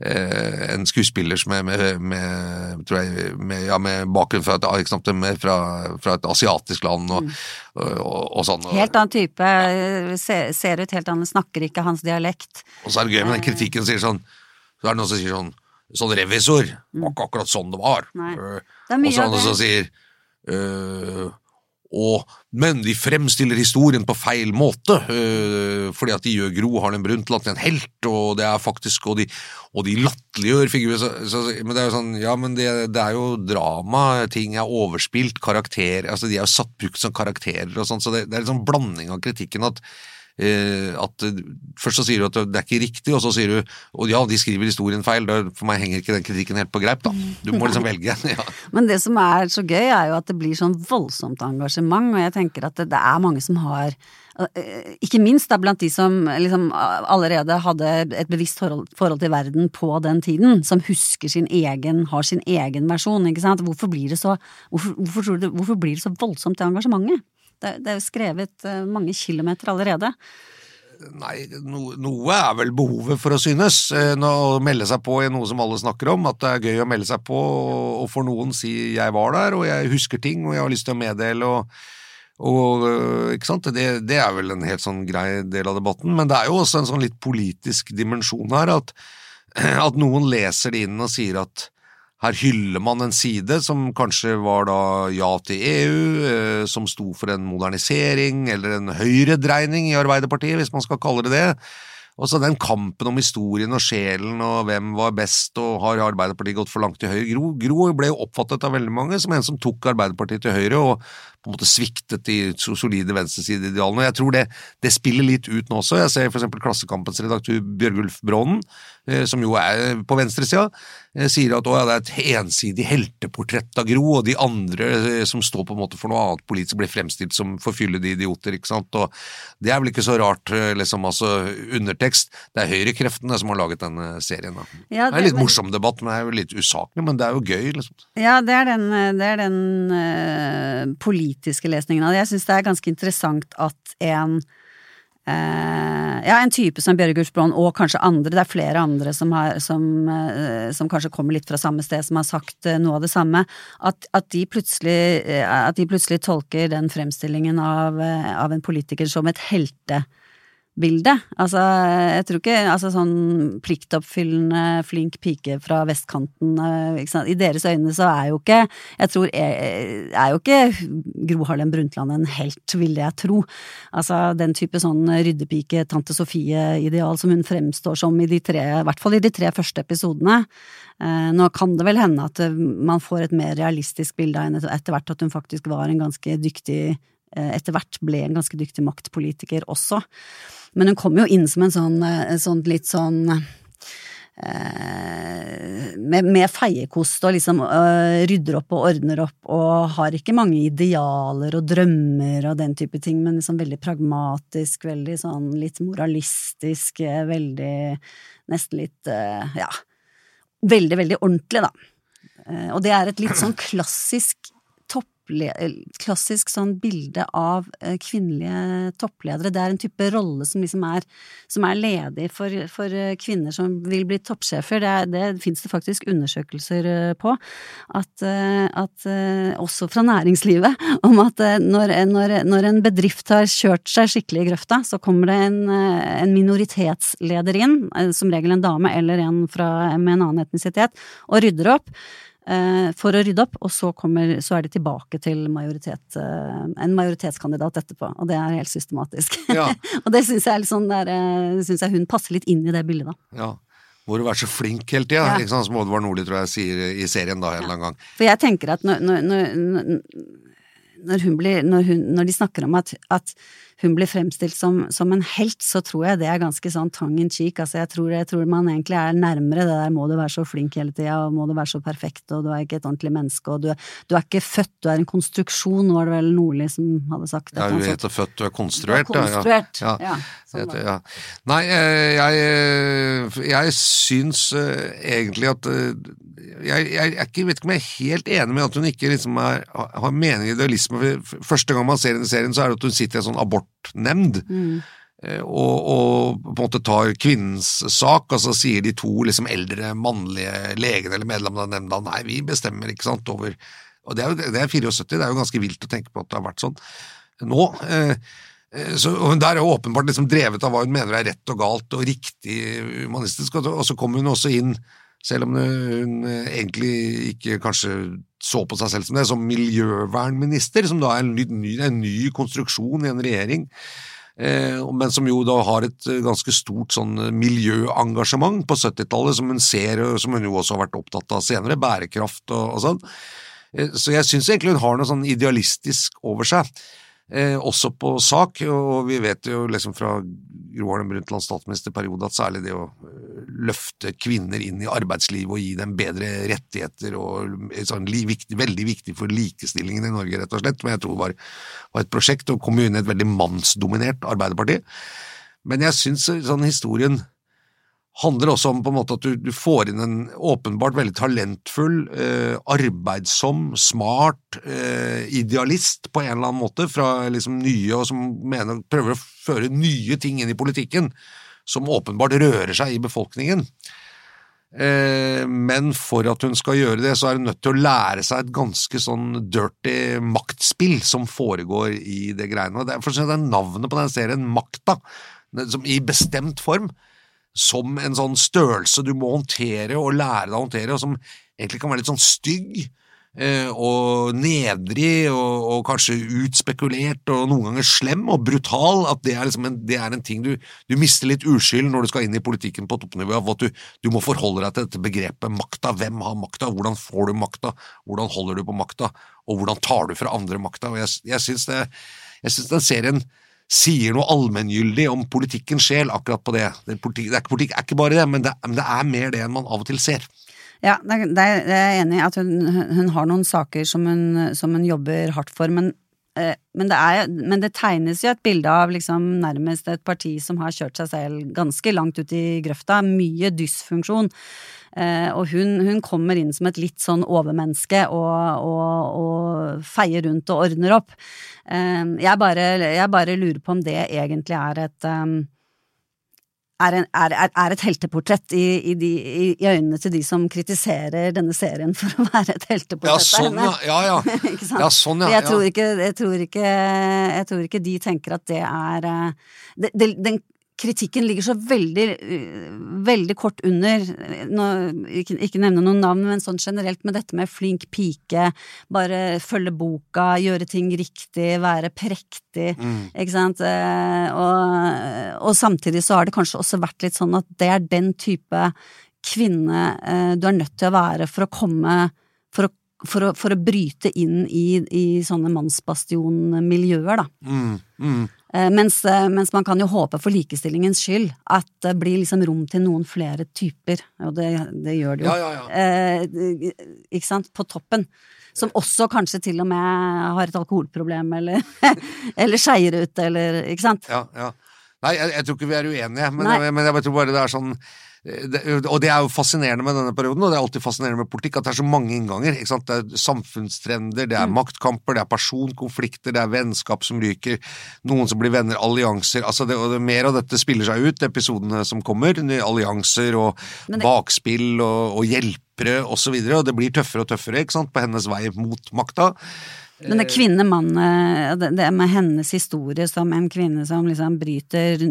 en skuespiller som er med, med, tror jeg, med, ja, med bakgrunn fra et, sant, med, fra, fra et asiatisk land og, og, og, og sånn. Helt annen type. Ser, ser ut helt annet, snakker ikke hans dialekt. og så er det gøy med den kritikken sier sånn Så er det noen som sier sånn Sånn revisor. Det var ikke akkurat sånn det var. Nei. Eh, Det er mye og så er det noen som sier eh, og, men de fremstiller historien på feil måte, øh, fordi at de gjør Gro Harlem Brundtland til en helt, og det er faktisk, og de, de latterliggjør figurer, men det er jo sånn, ja, men det, det er jo drama, ting er overspilt, karakter, altså de er jo satt brukt som karakterer og sånn, så det, det er en sånn blanding av kritikken at at eh, Først så sier du at det er ikke riktig, og så sier du og ja, de skriver historien feil. For meg henger ikke den kritikken helt på greip, da. Du må liksom velge. ja. Men det som er så gøy, er jo at det blir sånn voldsomt engasjement, og jeg tenker at det, det er mange som har eh, ikke minst da blant de som liksom allerede hadde et bevisst forhold, forhold, til verden på den tiden, som husker sin egen, har sin egen versjon, ikke sant. Hvorfor blir det så, hvorfor, hvorfor, hvorfor blir det så voldsomt det engasjementet? Det, det er jo skrevet eh, mange kilometer allerede. Nei, no, noe er vel behovet for å synes. Eh, å melde seg på i noe som alle snakker om. At det er gøy å melde seg på, og for noen si 'jeg var der', og 'jeg husker ting', og 'jeg har lyst til å meddele'. og, og eh, ikke sant? Det, det, er vel en helt sånn grei del av debatten. Men det er jo også en sånn litt politisk dimensjon her. At, at noen leser det inn og sier at her hyller man en side som kanskje var da ja til EU, eh, som sto for en modernisering eller en høyredreining i Arbeiderpartiet, hvis man skal kalle det det. Og så den kampen om historien og sjelen og hvem var best, og har Arbeiderpartiet gått for langt til høyre? Gro, Gro ble jo oppfattet av veldig mange som en som tok Arbeiderpartiet til høyre, og på en måte sviktet de solide venstresideidealene. Jeg tror det, det, spiller litt ut nå også. Jeg ser eksempel Klassekampens redaktør Bjørgulf Brånen, eh, som jo er på venstresida, eh, sier at ja, det er et ensidig helteportrett av Gro, og de andre eh, som står på en måte for noe annet politisk, blir fremstilt som forfyllede idioter. ikke sant? Og Det er vel ikke så rart, liksom, altså undertekst. Det er høyrekreftene som har laget denne serien. Da. Ja, det, det, er en litt morsom debatt, men det er jo litt usaklig, men det er jo gøy, liksom. Ja, det er den, det er den uh, politiske kritiske lesningen av det. Jeg syns det er ganske interessant at en eh, ja, en type som Bjørgulf Brån, og kanskje andre, det er flere andre som, har, som, eh, som, kanskje kommer litt fra samme sted, som har sagt eh, noe av det samme, at, at, de, plutselig, eh, at de plutselig tolker den fremstillingen av, eh, av en politiker som et helte bilde. Altså, jeg tror ikke altså sånn pliktoppfyllende, flink pike fra vestkanten eh, I deres øyne så er jo ikke Jeg tror er, er jo ikke Gro Harlem Brundtland en helt, vil jeg tro. Altså den type sånn ryddepike, tante Sofie-ideal som hun fremstår som i de tre, i hvert fall i de tre første episodene. Eh, nå kan det vel hende at man får et mer realistisk bilde av henne etter hvert, at hun faktisk var en ganske dyktig eh, etter hvert ble en ganske dyktig maktpolitiker også. Men hun kommer jo inn som en sånn, eh, sånn litt sånn eh, med, med, feiekost og liksom øh, rydder opp og ordner opp og har ikke mange idealer og drømmer og den type ting, men liksom veldig pragmatisk, veldig sånn litt moralistisk, veldig Nesten litt øh, ja, veldig, veldig ordentlig, da. Og det er et litt sånn klassisk klassisk sånn bilde av eh, kvinnelige toppledere. Det er en type rolle som liksom er, som er ledig for, for, eh, kvinner som vil bli toppsjefer. Det, er, det fins det faktisk undersøkelser eh, på. At, at, også fra næringslivet, om at når, når, når, en bedrift har kjørt seg skikkelig i grøfta, så kommer det en, en minoritetsleder inn, som regel en dame eller en fra, med en annen etnisitet, og rydder opp. Eh, for å rydde opp, og så, kommer, så er de tilbake til majoritet, eh, en majoritetskandidat etterpå. Og det er helt systematisk. Ja. og det syns jeg, sånn eh, synes jeg hun passer litt inn i det bildet, da. Ja. Må du være så flink hele tida, ja. sånn som Oddvar Nordli tror jeg sier i serien da en eller annen gang. For jeg tenker at når, når, når, når, blir, hun, de snakker om at, at hun blir fremstilt som, som, en helt, så tror jeg det er ganske sånn tang in cheek. Altså, jeg tror, jeg tror man egentlig er nærmere det der må du være så flink hele tida, og må du være så perfekt, og du er ikke et ordentlig menneske, og du, du er ikke født, du er en konstruksjon, var det vel Nordli som hadde sagt. Ja, hun heter født, du er konstruert. Du er konstruert, ja. ja. Sånn ja. Nei, eh, jeg, jeg, jeg syns eh, egentlig at eh, jeg, jeg, jeg, vet ikke om jeg er helt enig med at hun ikke liksom er, har mening i idealisme. Første gang man ser henne i serien, så er det at hun sitter i en sånn abortnemnd. Mm. Og, og, på en måte tar kvinnens sak, og så sier de to liksom eldre mannlige legene eller medlemmene av nemnda nei, vi bestemmer, ikke sant, over Og det er jo det er 74, det er jo ganske vilt å tenke på at det har vært sånn. Nå eh, så Hun der er jo åpenbart liksom drevet av hva hun mener er rett og galt og riktig humanistisk, og så kommer hun også inn selv om hun egentlig ikke kanskje så på seg selv som det, som miljøvernminister, som da er en ny, en ny konstruksjon i en regjering. Eh, men som jo da har et ganske stort sånn miljøengasjement på 70-tallet, som hun ser, og som hun jo også har vært opptatt av senere, bærekraft og, og sånn. Eh, så jeg syns egentlig hun har noe sånn idealistisk over seg. Eh, også på sak, og vi vet jo liksom fra Gro Harlem Brundtlands statsministerperiode at særlig det å eh, løfte kvinner inn i arbeidslivet og gi dem bedre rettigheter og sånn, viktig, veldig viktig for likestillingen i Norge, rett og slett, men jeg tror var, var et prosjekt, og kom inn i et veldig mannsdominert Arbeiderparti. Men jeg syns sånn historien handler også om på en måte at du, du får inn en åpenbart veldig talentfull, eh, arbeidsom, smart eh, idealist på en eller annen måte, fra liksom nye og som mener, prøver å føre nye ting inn i politikken, som åpenbart rører seg i befolkningen. Eh, men for at hun skal gjøre det, så er hun nødt til å lære seg et ganske sånn dirty maktspill som foregår i det greiene. Derfor synes jeg det er navnet på den serien, Makta, som i bestemt form, som en sånn størrelse du må håndtere og lære deg å håndtere, og som egentlig kan være litt sånn stygg eh, og nedrig og, og, kanskje utspekulert og noen ganger slem og brutal, at det er, liksom en, det er en, ting du, du mister litt uskyld når du skal inn i politikken på toppnivå, av at du, du, må forholde deg til dette begrepet makta. Hvem har makta? Hvordan får du makta? Hvordan holder du på makta? Og hvordan tar du fra andre makta? Og jeg, jeg syns den serien sier noe allmenngyldig om politikkens sjel akkurat på det. det, er, politikk, det er, politikk er ikke bare det, men det, men det, er mer det enn man av og til ser. Ja, det er, jeg er enig i at hun, hun, har noen saker som hun, som hun jobber hardt for, men, men, det er, men, det tegnes jo et bilde av liksom nærmest et parti som har kjørt seg selv ganske langt ut i grøfta. Mye dysfunksjon. Eh, og hun, hun, kommer inn som et litt sånn overmenneske og, og, og feier rundt og ordner opp. Eh, jeg bare, jeg bare, lurer på om det egentlig er et er, en, er, er, et helteportrett i, i, de, i, øynene til de som kritiserer denne serien for å være et helteportrett. Ja, sånn, ja. ja, ja. ja, sånn, ja jeg, tror ikke, jeg, tror ikke, jeg, tror ikke, de tenker at det er det, det, Den kritikken ligger så veldig, øh, veldig kort under, nå, ikke, ikke, nevne noen navn, men sånn generelt med dette med flink pike, bare følge boka, gjøre ting riktig, være prektig, mm. ikke sant, eh, og, og, samtidig så har det kanskje også vært litt sånn at det er den type kvinne eh, du er nødt til å være for å komme for å for å, for å, bryte inn i, i sånne mannsbastionmiljøer, da. Mm, mm. Eh, mens, eh, mens, man kan jo håpe for likestillingens skyld at det blir liksom rom til noen flere typer, og det, det gjør det jo. Ja, ja, ja. Eh, ikke sant? På toppen. Som også kanskje til og med har et alkoholproblem, eller, eller skeier ut, eller Ikke sant? Ja, ja. Nei, jeg, jeg, tror ikke vi er uenige, men, jeg, men jeg tror bare det er sånn det, og det er jo fascinerende med denne perioden, og det er alltid fascinerende med politikk, at det er så mange innganger. Det er samfunnstrender, det er mm. maktkamper, det er personkonflikter, det er vennskap som ryker, noen som blir venner, allianser altså det, og det, Mer av dette spiller seg ut, episodene som kommer. Allianser og bakspill og, og hjelpere osv., og, så videre, og det blir tøffere og tøffere ikke sant, på hennes vei mot makta. Men det kvinne-mann, eh, det med hennes historie som en kvinne som liksom bryter,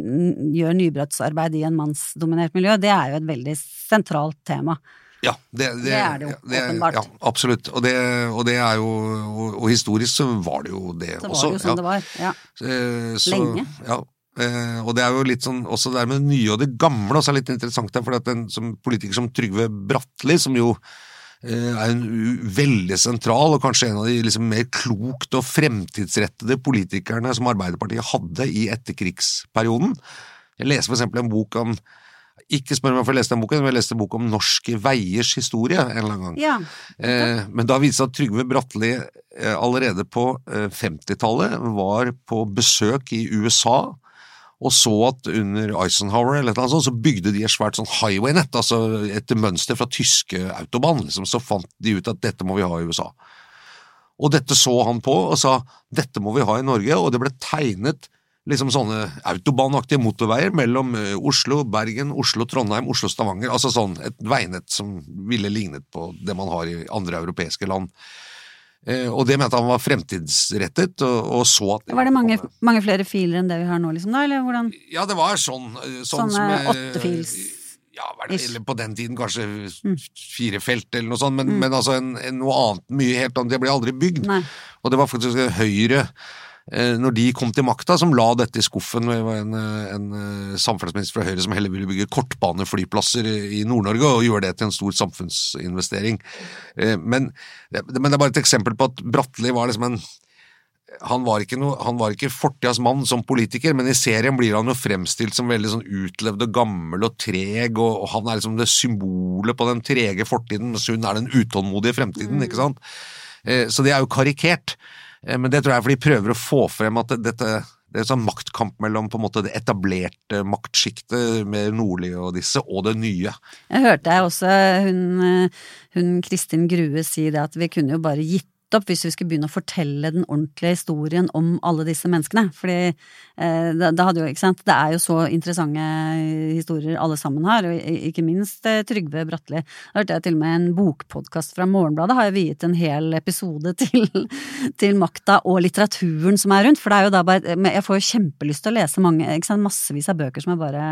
gjør nybrottsarbeid i en mannsdominert miljø, det er jo et veldig sentralt tema. Ja, det, det, det er det jo, det, åpenbart. Ja, absolutt. Og det, og det, er jo og, og, historisk så var det jo det, også. Det var jo sånn ja. det var, ja. Eh, så, Lenge. Ja. Eh, og det er jo litt sånn, også det med det nye og det gamle også er litt interessant, for at en som politiker som Trygve Bratteli, som jo Eh, er en veldig sentral, og kanskje en av de liksom mer klokt og fremtidsrettede politikerne som Arbeiderpartiet hadde i etterkrigsperioden. Jeg leser for eksempel en bok om ikke spør meg hvorfor jeg leste den boken, men jeg leste en bok om norske veiers historie en eller annen gang. Ja, eh, men da viste det seg at Trygve Bratteli eh, allerede på 50-tallet var på besøk i USA og så at under Eisenhower eller noe sånt, så bygde de et svært sånn highway-nett, altså etter mønster fra tyske autobahn. Liksom, så fant de ut at dette må vi ha i USA. Og dette så han på og sa dette må vi ha i Norge, og det ble tegnet liksom sånne autobahnaktige motorveier mellom eh, Oslo, Bergen, Oslo, Trondheim, Oslo, Stavanger. Altså sånn et veinett som ville lignet på det man har i andre europeiske land. Eh, og det mente han var fremtidsrettet, og, så at Var det mange, mange, flere filer enn det vi har nå, liksom, da, eller hvordan? Ja, det var sånn. Eh, sånn Sånne åttefils? Ja, eller på den tiden kanskje mm. fire felt eller noe sånt, men, mm. men altså en, en, noe annet, mye helt annet. Det ble aldri bygd. Nei. Og det var faktisk Høyre Eh, når de kom til makta, som la dette i skuffen Det var en, eh, en eh, samferdselsminister fra Høyre som heller ville bygge kortbaneflyplasser i Nord-Norge og gjøre det til en stor samfunnsinvestering. Men, men, det er bare et eksempel på at Bratteli var liksom en han var ikke, no, fortidas mann som politiker, men i serien blir han jo fremstilt som veldig sånn utlevd og gammel og treg, og, og han er liksom det symbolet på den trege fortiden, mens hun er den utålmodige fremtiden, ikke sant. Eh, så det er jo karikert, eh, men det tror jeg er fordi de prøver å få frem at dette det er en sånn maktkamp mellom på en måte det etablerte maktsjiktet med Nordli og disse, og det nye. Jeg hørte jeg også hun, eh, hun Kristin Grue si det at vi kunne jo bare gitt opp hvis vi skulle begynne å fortelle den ordentlige historien om alle disse menneskene. Fordi eh, det, det, jo, det er jo så interessante historier alle sammen har, og ikke minst eh, Trygve Bratteli. Da hørte jeg til og med en bokpodkast fra Morgenbladet, har jeg viet en hel episode til, til, makta og litteraturen som er rundt. For det er jo da bare Jeg får jo kjempelyst til å lese mange, ikke sant, massevis av bøker som er bare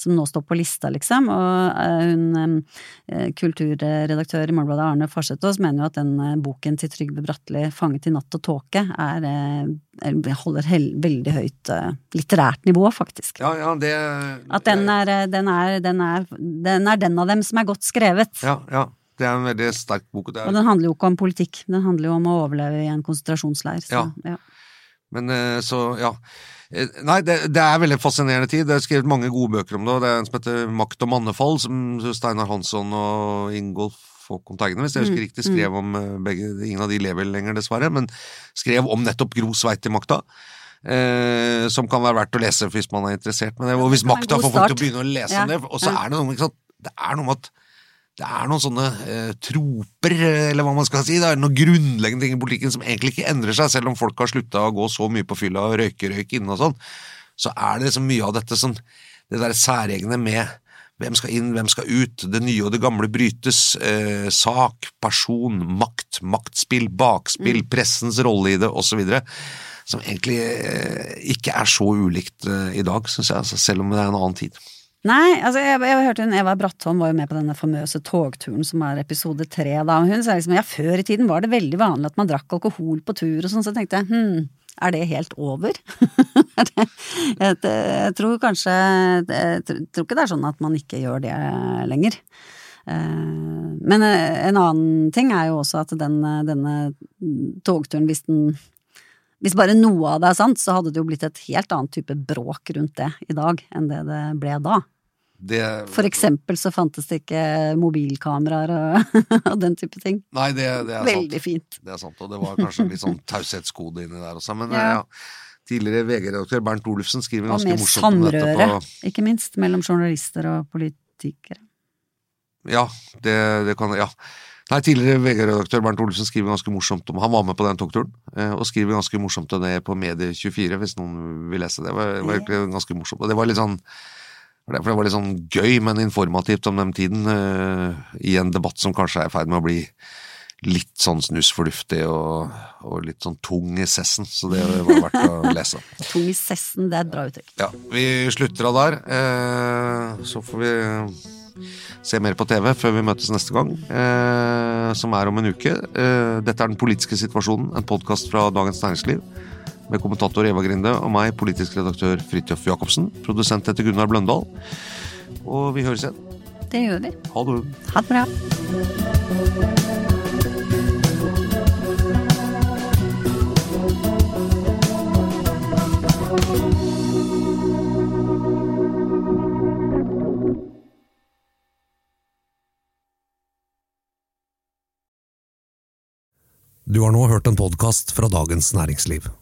som nå står på lista, liksom. Og eh, hun eh, kulturredaktør i Morgenbladet, Arne Farsetås, mener jo at den eh, boken til Trygve Trygve Bratteli 'Fanget i natt og tåke' er, er, holder hel, veldig høyt uh, litterært nivå, faktisk. Ja, ja, det At den er, den, er, den, er, den er den av dem som er godt skrevet. Ja, ja. Det er en veldig sterk bok. Og, den handler jo ikke om politikk, den handler jo om å overleve i en konsentrasjonsleir. Så, ja. ja. Men så, ja. Nei, det, det, er veldig fascinerende tid. Det er skrevet mange gode bøker om det. og Det er en som heter Makt og mannefall, som Steinar Hansson og Ingolf Håkon kontaktene. hvis jeg husker mm, riktig, skrev mm. om eh, begge Ingen av de lever lenger, dessverre, men skrev om nettopp Gro vei til makta. Eh, som kan være verdt å lese hvis man er interessert. med det, og hvis makta får folk til å begynne å lese ja. om det, og så er det noe, sant, det er noe med at det er noen sånne eh, troper, eller hva man skal si, det er noen grunnleggende ting i politikken som egentlig ikke endrer seg, selv om folk har slutta å gå så mye på fylla og røyke røyk inne og sånn. Så er det liksom mye av dette som Det der særegne med hvem skal inn, hvem skal ut? Det nye og det gamle brytes. Eh, sak, person, makt, maktspill, bakspill, mm. pressens rolle i det, osv. Som egentlig eh, ikke er så ulikt eh, i dag, syns jeg, altså, selv om det er en annen tid. Nei, altså jeg, jeg hørte hun Eva Brattholm var jo med på denne famøse togturen som er episode tre. Da. Hun sa liksom ja, før i tiden var det veldig vanlig at man drakk alkohol på tur og sånn, så tenkte jeg hm, er det helt over? jeg, tror kanskje Jeg tror ikke det er sånn at man ikke gjør det lenger. Eh, men eh, en annen ting er jo også at den, denne togturen, hvis den hvis bare noe av det er sant, så hadde det jo blitt et helt annet type bråk rundt det i dag enn det det ble da. Det, For eksempel så fantes det ikke mobilkameraer og, og den type ting. Nei, det, det er Veldig sant. fint. Det er sant, og det var kanskje litt sånn taushetskode inni der også, men ja. ja. Tidligere VG-redaktør Bernt Olufsen skriver ganske morsomt om dette. Og mer samrøre, ikke minst, mellom journalister og politikere. Ja, det, det kan Ja. Nei, Tidligere VG-redaktør Bernt Olufsen skriver ganske morsomt om Han var med på den togturen, eh, og skriver ganske morsomt om det på Medie24, hvis noen vil lese det. Det var, var ganske morsomt. Og det var litt sånn for det var litt sånn gøy, men informativt om den tiden, uh, i en debatt som kanskje er i ferd med å bli litt sånn snusfornuftig og, og, litt sånn tung i sessen, så det var verdt å lese. tung i sessen, det er et bra uttrykk. Ja, vi slutter av der. Uh, så får vi se mer på TV før vi møtes neste gang, uh, som er om en uke. dette er Den politiske situasjonen, en podkast fra Dagens Næringsliv med kommentator Eva Grinde og meg, politisk redaktør Fridtjof Jacobsen. Produsent heter Gunnar Bløndal. Og vi høres igjen. Det gjør vi. Ha det. Ha det bra. Du har nå hørt en podkast fra Dagens Næringsliv.